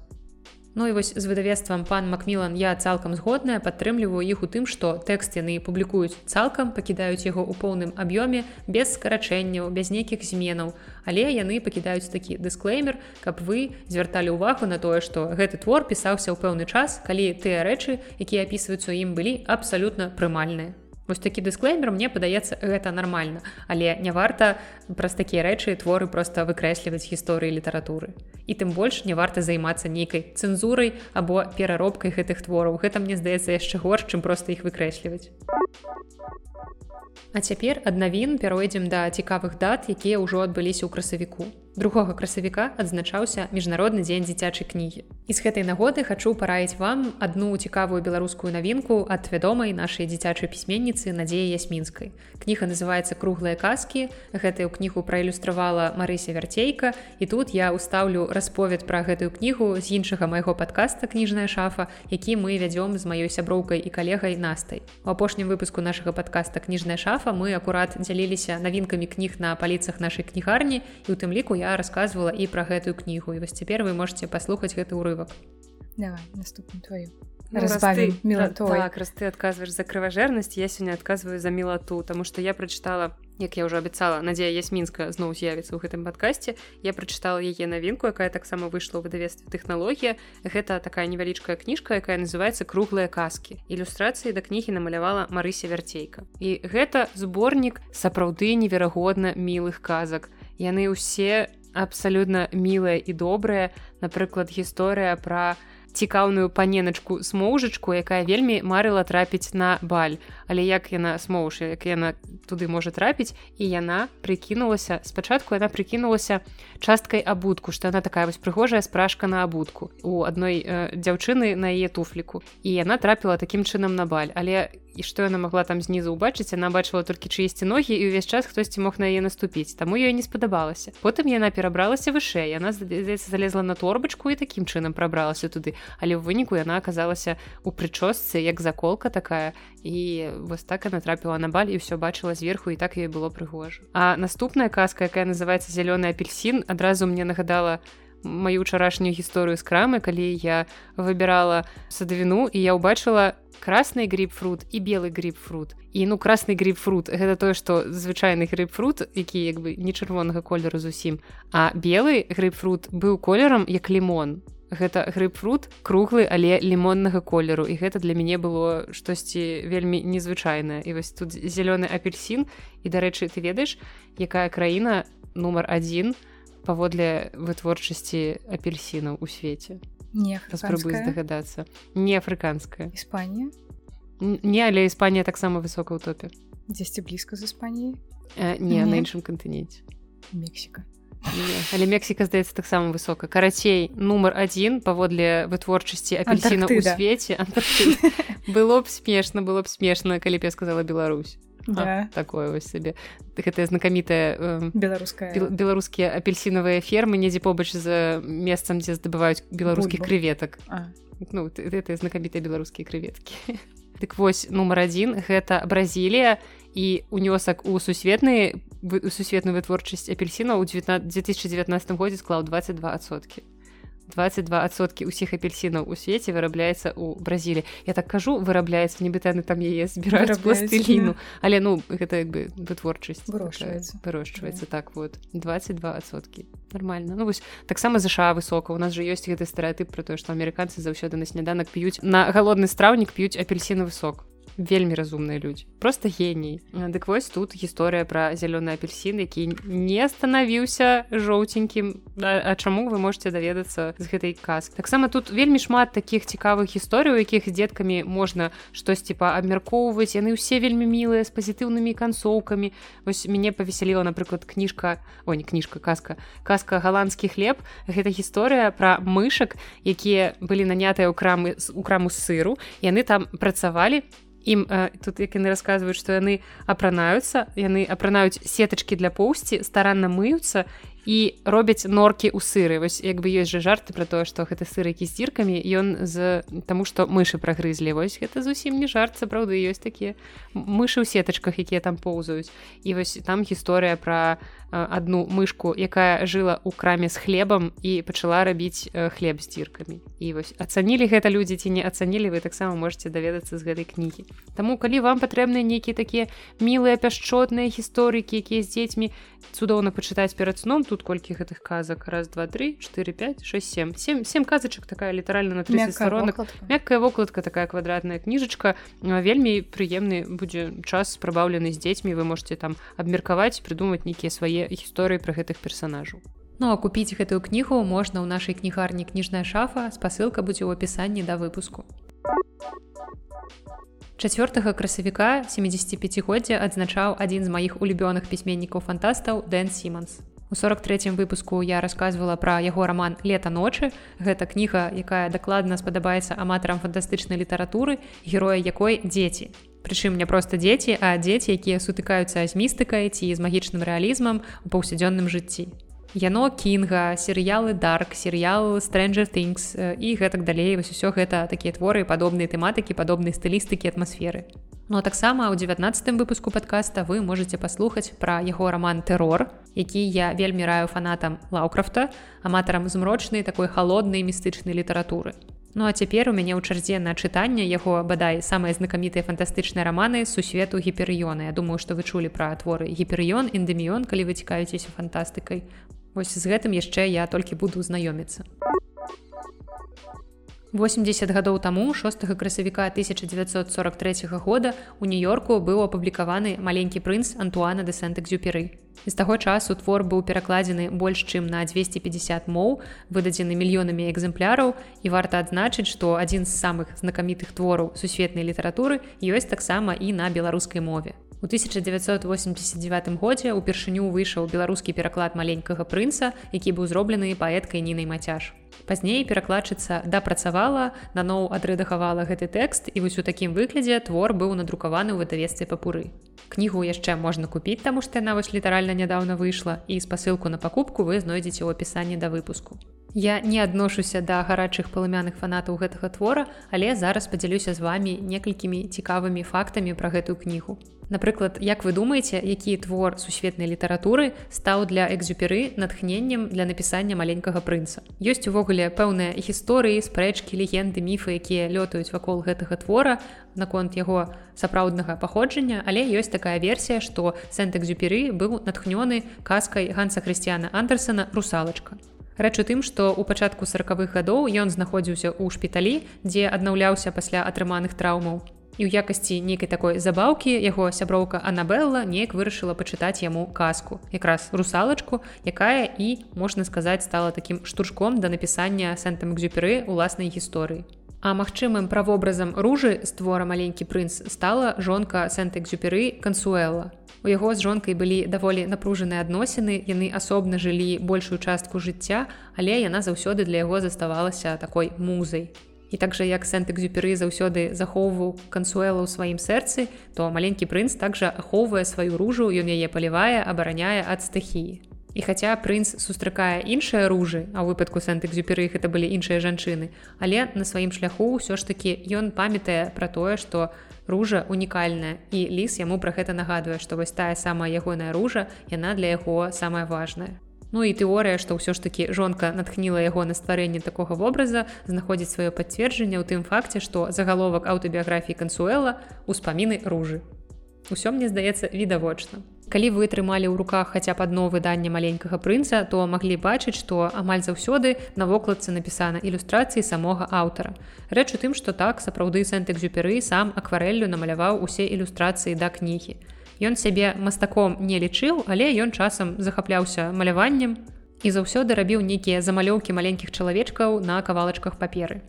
Ну і вось з выдавецтвам пан Макмілан я цалкам згодная падтрымліваю іх у тым, што тэкст яны публікуюць цалкам, пакідаюць яго ў поўным аб'ёме без скарачэнняў, без нейкіх зменаў. Але яны пакідаюць такі дысклеймер, каб вы звярталі ўвагу на тое, што гэты твор пісаўся ў пэўны час, калі тыя рэчы, якія апісваюцца ў ім былі абсалютна прымальныя. Вось такі дысклеймер мне падаецца гэта нармальна, але не варта праз такія рэчы творы проста выкрэсліваць гісторыі літаратуры. І тым больш не варта займацца нейкай цэнзурай або пераробкай гэтых твораў. Гэта мне здаецца яшчэ горш, чым проста іх выкрэсліваць. А цяпер ад навін пяройдзем да цікавых дат, якія ўжо адбыліся ў красавіку. Другога красавіка адзначаўся міжнародны дзень дзіцячай кнігі. І з гэтай нагоды хачу параіць вам адну цікавую беларускую навінку ад вядомай нашай дзіцячай пісьменніцы надзеі ясмінскай. Кніга называецца круглыя казкі. Гэтую кнігу праілюстравала Марыся вярцейка і тут я ўстаўлю расповед пра гэтую кнігу з іншага майго падкаста кніжная шафа, які мы вядзём з маёй сяброўкай і калегай настай. У апошнім выпуску нашага падкаста кніжная шафа мы акурат дзяліліся навінкамі кніг на паліцах нашай кнігарні і у тым ліку я рассказывала і пра гэтую кнігу і вось цяпер вы можете паслухаць гэты ўрывак наступную твою Ну, разбавим милотой. Так, раз ты отказываешь за кровожерность, я сегодня отказываю за милоту, потому что я прочитала, як я уже обещала, Надея Ясминска зноў з'явіцца ў гэтым падкасці. Я прочитала яе навінку, якая таксама выйшла ў выдавецтве тэхналогія. Гэта такая невялічкая кніжка, якая называется круглыя казкі. Ілюстрацыі да кнігі намалявала Марыся Вярцейка. І гэта зборнік сапраўды неверагодна мілых казак. Яны ўсе абсалютна мілыя і добрыя, напрыклад, гісторыя пра, цікаўную паненачку смоўжачку якая вельмі марыла трапіць на баль. Але як яна смоўш як яна туды можа трапіць? І яна прыкінулася спачатку яна прыкінулася часткай абутку што яна такая вось прыгожая спражка на абутку у адной э, дзяўчыны на яе туфліку. І яна трапіла такім чынам на баль. Але і што яна могла там знізу ўбачыць? Она бачыла толькі чыесьці ногі і ўвесь час хтосьці мог на яе наступіць. Таму ёй не спадабалася. Потым яна перабралася вышэй. Яна залезла на торбачку і такім чынам прабралася туды але ў выніку яна аказалася у прычосцы як заколка такая. І вось так она трапіла на баль і ўсё бачыла зверху і так ёй было прыгожа. А наступная казка якая называется зялёны апельсин адразу мне нагадала маю учарашнюю гісторыю з крамы калі я выбірала садавіну і я ўбачыла красный грейпфрут і белы грейпфрут. І ну красный грейпфрут гэта тое што звычайны грейпфрут які як бы не чырвонага колеру зусім а белы грейпфрут быў колерам як лімон гэта грейпфрут круглы але лімоннага колеру. І гэта для мяне было штосьці вельмі незвычайнае. І вось тут зялёны апельсин і дарэчы ты ведаеш якая краіна нумар один паводле вытворчасці апельсінаў у свеце? Не спрабуй здагадацца. Не афрыканская Іспанія не але Іспанія таксама высока ў топе. Дзесьці блізка з Іспаніяй? Э, не, не на іншым кантыненце Мексіка але Мексіка здаецца таксама высока карацей нумар один паводле вытворчасці апельсіна ў свеце было б смешна было б смешна калі б я сказала Беларусь. Да. такое вось сабе гэтая знакамітая э, беларуская беларускія апельсінавыя фермы. Недзе побач з месцам дзе здабываюць беларускіх креветак ну это знакамітыя беларускія креветкі дык вось нумар один гэта бразілія і унёсак у сусветны сусветную вытворчасць апельсіна ў 2019 годзе склаў 22соткі 22соткі ўсіх апельсінаў у свеце вырабляецца ў бразілі я так кажу вырабляецца нібыта яны там яе збіраюць пластыліну але ну гэта як бы вытворчасць вырошчваецца так вот. 22соткі нормально. Ну вось таксама ЗША высока у нас же ёсць гэты стэеатып про тое што амерыканцы заўсёды на сняданак п'юць на галодны страўнік п'юць апельсіны высок вельмі разумныя людзі просто геній. Дык вось тут гісторыя пра зялёны апельсін які не станавіўся жоўценькім. А чаму вы можете даведацца з гэтай казк таксама тут вельмі шмат таких цікавых гісторый у якіх з дзеткамі можна штосьці па абмяркоўваць яны ўсе вельмі мілыя з пазітыўнымі канцоўкамі. Вось мяне павесяліла напрыклад кніжка о не кніжка казка казка галандскі хлеб гэта гісторыя пра мышак якія былі нанятыя ў крамы у краму сыру. Яны там працавалі ім э, тут як яны расказваюць што яны апранаюцца яны апранаюць сетачкі для поўсці старанна мыюцца і робяць норкі ў сыры вось як бы ёсць жа жарты про тое што гэта сырыкі з дзіркамі ён з таму што мышы прагрызлі. Вось гэта зусім не жарт сапраўды ёсць такія мышы ў сетачках якія там поўзаюць. І вось там гісторыя пра одну мышку якая жыла ў краме з хлебам і пачала рабіць хлеб з дзіркамі і вось ацанілі гэта людзі ці не ацанілі вы таксама можете даведацца з гэтай кнігі. Таму калі вам патрэбныя нейкія такія мілыя пяшчотныя гісторыкі якія з дзецьмі цудоўна пачытаць перад сном тут тут колькі гэтых казак? Раз два три 4 5 6 7 7 7 казачак такая літаральна на 30 сторонок мяккая вокладка такая квадратная кніжачка вельмі прыемны будзе час прабаўлены з дзецьмі. Вы можете там абмеркаваць прыдумаць нейкія свае гісторыі пра гэтых персонажаў Ну а купіць гэтую кнігу можна ў нашай кнігарні кніжная шафа спасылка будзе ў апісанні да выпуску. 4 красавіка 75годдзя адзначаў адзін з маіх улюбёных пісьменнікаў фантастаў Дэн Сіманс. У 43 выпуску я рассказывала пра яго роман лета ночы. Гэта кніга, якая дакладна спадабаецца аматарам фантастычнай літаратуры, героя якой дзеці. Прычым не проста дзеці, а дзеці, якія сутыкаюцца з містыкай ці з магічным рэалізмам у паўсядзённым жыцці. Яно кінга, серыялы дарк, серыял Stranger Things і гэтак далей вось усё гэта такія творы падобныя тэматыкі, падобнай стылістыкі атмасферы. Ну а таксама ў 19 выпуску подкаста вы можете паслухаць пра яго роман тэрор, які я вельмі раю фанатам лаўкрафта, аматарам змрочнай такой холоднай містычнай літаратуры. Ну а цяпер у мяне ў чарзе на чытанне яго бадай самыя знакамітыя фантастычныя раманы сусвету гіперыёна. Я думаю, што вы чулі пра творы гіперыён, эндэміён, калі вы цікавіцеся фантастыкай. Вось з гэтым яшчэ я толькі буду знаёміцца. 80 гадоў таму 6 красавіка 1943 года у нью-йорку быў апублікаваны маленькі прынц антуана де сент-экзюперы з таго часу твор быў перакладзены больш чым на 250 моў выдадзены мільёнамі экземпляраў і варта адзначыць што адзін з самых знакамітых твораў сусветнай літаратуры ёсць таксама і на беларускай мове У 1989 годзе ўпершыню выйшаў беларускі пераклад маленькага прынца, які быў зроблены паэткай нінай мацяж. Пазней перакладчыца дапрацавала, наноў адрэдагавала гэты тэкст і вось у такім выглядзе твор быў надрукаваны ў выдавецтве папуры. Кнігу яшчэ можна купіць, таму што яна вось літаральна нядаўна выйшла і спасылку на пакупку вы знойдзеце ў апісанні да выпуску. Я не адношуся да гарачых паламяных фанатаў гэтага твора, але зараз падзялюся з вамі некалькімі цікавымі фактамі пра гэтую кнігу. Напрыклад, як вы думаеце, які твор сусветнай літаратуры стаў для экзюперы натхненнем для напісання маленькага прынца. Ёсць увогуле пэўныя гісторыі, спрэчкі, легенды, міфы, якія лётаюць вакол гэтага твора наконт яго сапраўднага паходжання, але ёсць такая версія, што сент-экзюперы быў натхнёны казкай ганса хрысціяна Андерсона русалачка. Рэч у тым, што ў пачатку сороквых гадоў ён знаходзіўся ў шпіталі, дзе аднаўляўся пасля атрыманых траўмаў. І ў якасці нейкай такой забаўкі яго сяброўка Анабелла неяк вырашыла пачытаць яму казку, якраз русалачку, якая і, можна сказаць, стала такім штуршком да напісання сэнтам-экзюперы ўласнай гісторыі. А магчымым правобразам ружы з твора маленькі прынц стала жонка сэнт-экзюперы кансуэла. У яго з жонкай былі даволі напружаныя адносіны, яны асобна жылі большую частку жыцця, але яна заўсёды для яго заставалася такой музай. І так жа як сэнт-экзюперы заўсёды захоўваў кансуэла ў сваім сэрцы, то маленькі прынц такжа ахоўвае сваю ружу, ён яе палівае, абараняе ад стахіі. І хаця прынц сустракае іншыя ружы, а ў выпадку сэнт-экзюперы гэта былі іншыя жанчыны, але на сваім шляху ўсё ж такі ён памятае пра тое, што ружа унікальная і ліс яму пра гэта нагадвае што вось тая самая ягоная ружа яна для яго самая важная Ну і тэорыя, што ўсё ж такі жонка натхніла яго на стварэнне такога вобраза, знаходзіць сваё пацверджанне ў тым факце, што загаловак аўтабіяграфіі кансуэла ўспаміны ружы. Усё мне здаецца відавочна. Калі вы трымалі ў руках хаця б адно выданне маленькага прынца, то маглі бачыць, што амаль заўсёды на вокладцы напісана ілюстрацыі самога аўтара. Рэч у тым, што так сапраўды сэнтэкзюперы сам акварэллю намаляваў усе ілюстрацыі да кнігі. Ён сябе мастаком не лічыў, але ён часам захапляўся маляваннем і заўсёды рабіў нейкія замалёўкі маленькіх чалавечкаў на кавалачках паперы.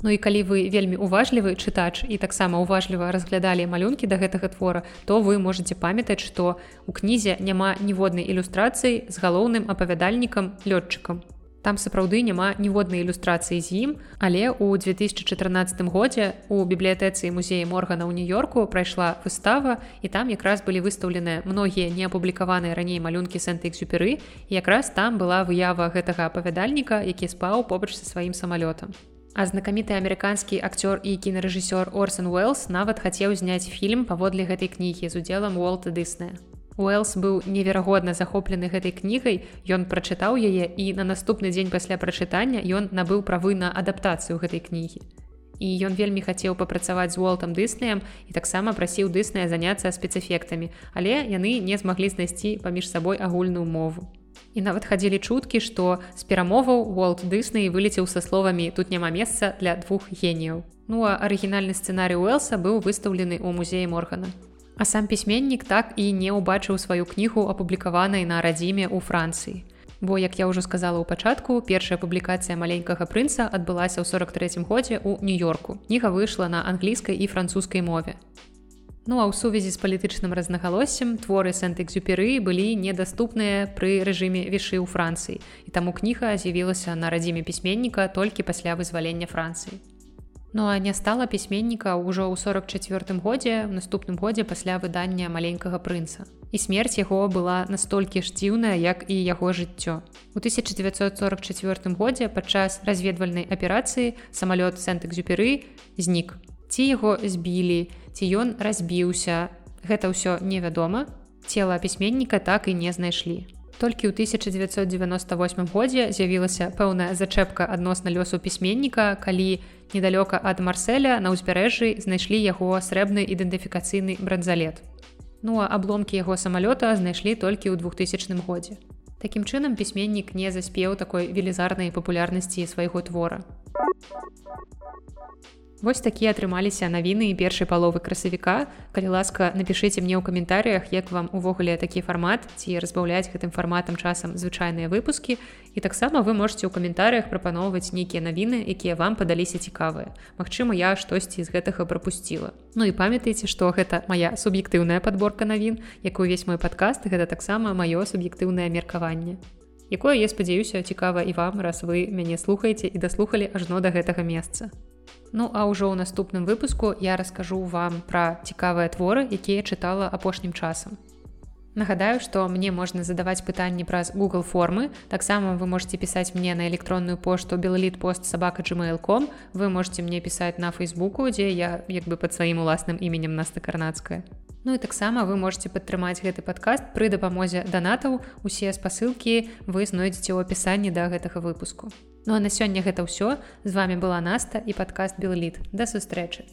Ну і калі вы вельмі уважлівы чытач і таксама уважліва разглядалі малюнкі да гэтага твора, то вы можете памятаць, што у кнізе няма ніводнай ілюстрацыі з галоўным апавядальнікам лётчыкам. Там сапраўды няма ніводнай ілюстрацыі з ім, але ў 2014 годзе у бібліятэцы музеі моргана ў нью-йорку прайшла выстава і там якраз былі выстаўленыя многія неапублікаваныя раней малюнкі сэнтэксюперы якраз там была выява гэтага апавядальніка, які спаў побач са сваім самалётам. А знакаміты амерыканскі акцёр і кінарэжысёр Орсон Уэллс нават хацеў зняць фільм паводле гэтай кнігі з удзелам Уолта Дыснея. Уэлс быў неверагодна захоплены гэтай кнігай. Ён прачытаў яе і на наступны дзень пасля прачытання ён набыў правы на адаптацыю гэтай кнігі. І ён вельмі хацеў папрацаваць з уолтам дыснеем і таксама прасіў дысныя заняцца спецэфектамі але яны не змаглі знайсці паміж сабой агульную мову. І нават хадзілі чуткі што з перамоваў уолт дысней вылецеў са словамі тут няма месца для двух геніяў ну а арыгінальны сцэнарый уэлса быў выстаўлены ў музеі моргана А сам пісьменнік так і не ўбачыў сваю кнігу апублікаванай на радзіме ў Францыі. Бо як я ўжо сказала ў пачатку, першая публікацыя маленькага прынца адбылася ў 43 годзе ў нью-йорку. Кніга выйшла на англійскай і французскай мове. Ну а ў сувязі з палітычным разнагалоссем творы сэнтэкзюперы былі недаступныя пры рэжыме вішы ў Францыі. І таму кніга з'явілася на радзіме пісьменніка толькі пасля вызвалення Францыі. Ну а не стала пісьменніка ўжо ў 44 годзе наступным годзе пасля выдання маленькага прынца. І смерць яго была настолькі ж дзіўная, як і яго жыццё. У 1944 годзе падчас разведвальнай аперацыі самалёт Сэнтэкзюперы знік. Ці яго збілі, ці ён разбіўся. Гэта ўсё невядома. Цела пісьменніка так і не знайшлі. Толькі ў 1998 годзе з'явілася пэўная зачэпка адносна лёсу пісьменніка, калі недалёка ад марселя на ўзбярэжжы знайшлі яго срэбны ідэнтыфікацыйны бранзалет. Ну а абломкі яго самалёта знайшлі толькі ў 2000 годзе. Такім чынам пісьменнік не заспеў такой велізарнай папулярнасці свайго твора. Вось такія атрымаліся навіны першай паловы красавіка. Калі ласка, напішыце мне ў каментарыях, як вам увогуле такі фармат ці разбаўляць гэтым фарматам часам звычайныя выпускі. І таксама вы можете ў каментарыях прапаноўваць нейкія навіны, якія вам падаліся цікавыя. Магчыма, я штосьці з гэтага прапусціла. Ну і памятайце, што гэта моя суб'ектыўная падборка навін, як увесь мой падкаст, гэта таксама маё суб'ектыўнае меркаванне якое я спадзяюся цікава і вам раз вы мяне слухаеце і даслухалі ажно да гэтага месца Ну а ўжо ў наступным выпуску я раскажу вам пра цікавыя творы, якія чытала апошнім часам. Нагадаю, што мне можна задаваць пытанні праз Google формы. Таксама вы можете пісаць мне на электронную пошту беллит пост сабака gmail.com. Вы можете мне пісаць на фейсбуку, дзе я як бы пад сваім уласным іменем наста карнацкая. Ну і таксама вы можете падтрымаць гэты падкаст пры дапамозе данатаў. Усе спасылкі вы знойдзеце ў апісанні да гэтага выпуску. Ну а на сёння гэта ўсё. З вами была Наста і падкаст Беллит. Да сустрэчы.